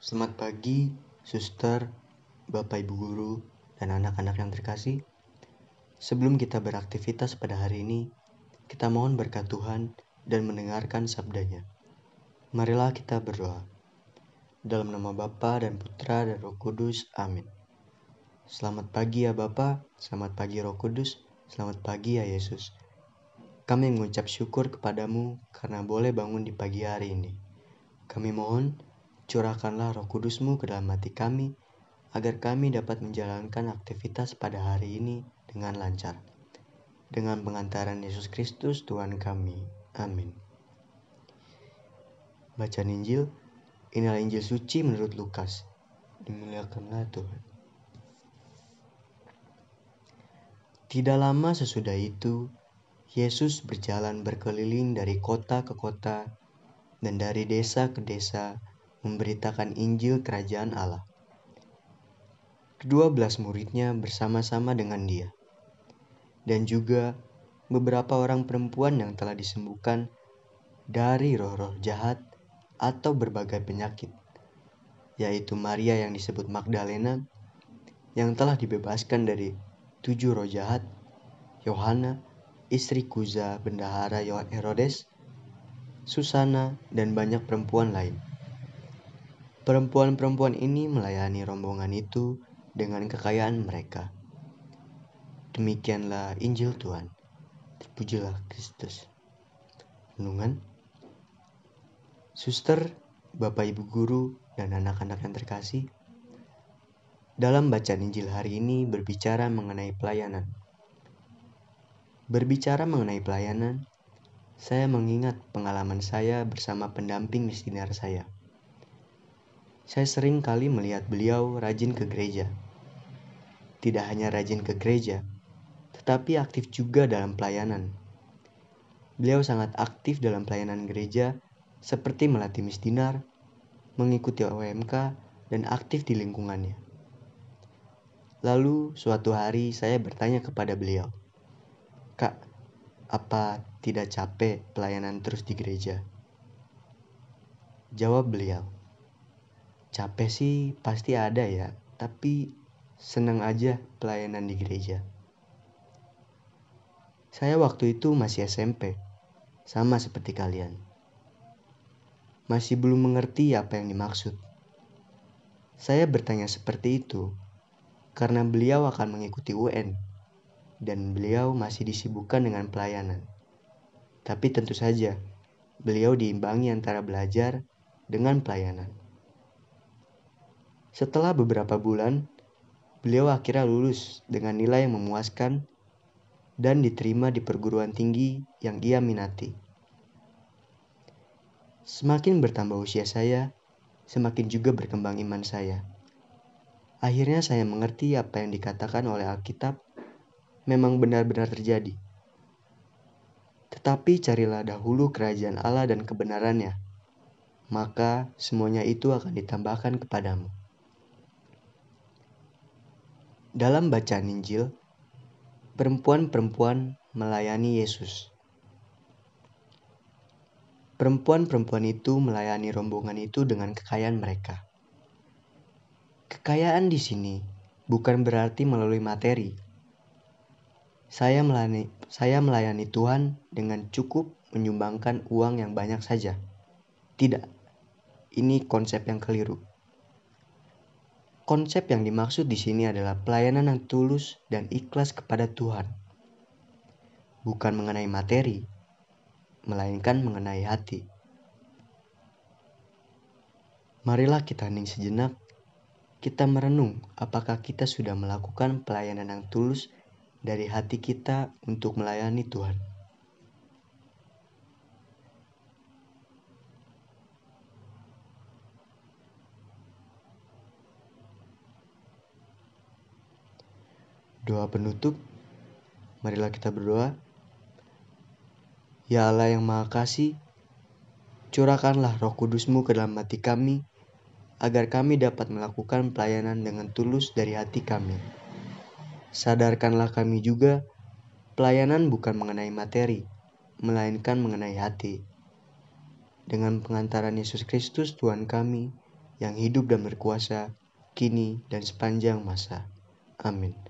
Selamat pagi, suster, bapak ibu guru, dan anak-anak yang terkasih. Sebelum kita beraktivitas pada hari ini, kita mohon berkat Tuhan dan mendengarkan sabdanya. Marilah kita berdoa. Dalam nama Bapa dan Putra dan Roh Kudus, amin. Selamat pagi ya Bapa, selamat pagi Roh Kudus, selamat pagi ya Yesus. Kami mengucap syukur kepadamu karena boleh bangun di pagi hari ini. Kami mohon Curahkanlah roh kudusmu ke dalam hati kami, agar kami dapat menjalankan aktivitas pada hari ini dengan lancar. Dengan pengantaran Yesus Kristus Tuhan kami. Amin. Bacaan Injil, inilah Injil suci menurut Lukas. Dimuliakanlah Tuhan. Tidak lama sesudah itu, Yesus berjalan berkeliling dari kota ke kota dan dari desa ke desa memberitakan Injil Kerajaan Allah. Kedua belas muridnya bersama-sama dengan dia, dan juga beberapa orang perempuan yang telah disembuhkan dari roh-roh jahat atau berbagai penyakit, yaitu Maria yang disebut Magdalena, yang telah dibebaskan dari tujuh roh jahat, Yohana, istri Kuza, bendahara Herodes, Susana, dan banyak perempuan lain. Perempuan-perempuan ini melayani rombongan itu dengan kekayaan mereka. Demikianlah Injil Tuhan. Terpujilah Kristus. Renungan Suster, Bapak Ibu Guru, dan anak-anak yang terkasih, dalam bacaan Injil hari ini berbicara mengenai pelayanan. Berbicara mengenai pelayanan, saya mengingat pengalaman saya bersama pendamping misioner saya saya sering kali melihat beliau rajin ke gereja. Tidak hanya rajin ke gereja, tetapi aktif juga dalam pelayanan. Beliau sangat aktif dalam pelayanan gereja, seperti melatih misdinar, mengikuti OMK, dan aktif di lingkungannya. Lalu suatu hari saya bertanya kepada beliau, Kak, apa tidak capek pelayanan terus di gereja? Jawab beliau, Capek sih pasti ada ya, tapi senang aja pelayanan di gereja. Saya waktu itu masih SMP, sama seperti kalian. Masih belum mengerti apa yang dimaksud. Saya bertanya seperti itu karena beliau akan mengikuti UN dan beliau masih disibukkan dengan pelayanan. Tapi tentu saja, beliau diimbangi antara belajar dengan pelayanan. Setelah beberapa bulan, beliau akhirnya lulus dengan nilai yang memuaskan dan diterima di perguruan tinggi yang ia minati. Semakin bertambah usia saya, semakin juga berkembang iman saya. Akhirnya saya mengerti apa yang dikatakan oleh Alkitab memang benar-benar terjadi. Tetapi carilah dahulu kerajaan Allah dan kebenarannya, maka semuanya itu akan ditambahkan kepadamu. Dalam bacaan Injil, perempuan-perempuan melayani Yesus. Perempuan-perempuan itu melayani rombongan itu dengan kekayaan mereka. Kekayaan di sini bukan berarti melalui materi. Saya melayani, saya melayani Tuhan dengan cukup menyumbangkan uang yang banyak saja. Tidak, ini konsep yang keliru. Konsep yang dimaksud di sini adalah pelayanan yang tulus dan ikhlas kepada Tuhan. Bukan mengenai materi, melainkan mengenai hati. Marilah kita hening sejenak, kita merenung apakah kita sudah melakukan pelayanan yang tulus dari hati kita untuk melayani Tuhan. Doa penutup, marilah kita berdoa. Ya Allah yang Maha Kasih, curahkanlah roh kudusmu ke dalam hati kami, agar kami dapat melakukan pelayanan dengan tulus dari hati kami. Sadarkanlah kami juga, pelayanan bukan mengenai materi, melainkan mengenai hati. Dengan pengantaran Yesus Kristus Tuhan kami, yang hidup dan berkuasa, kini dan sepanjang masa. Amin.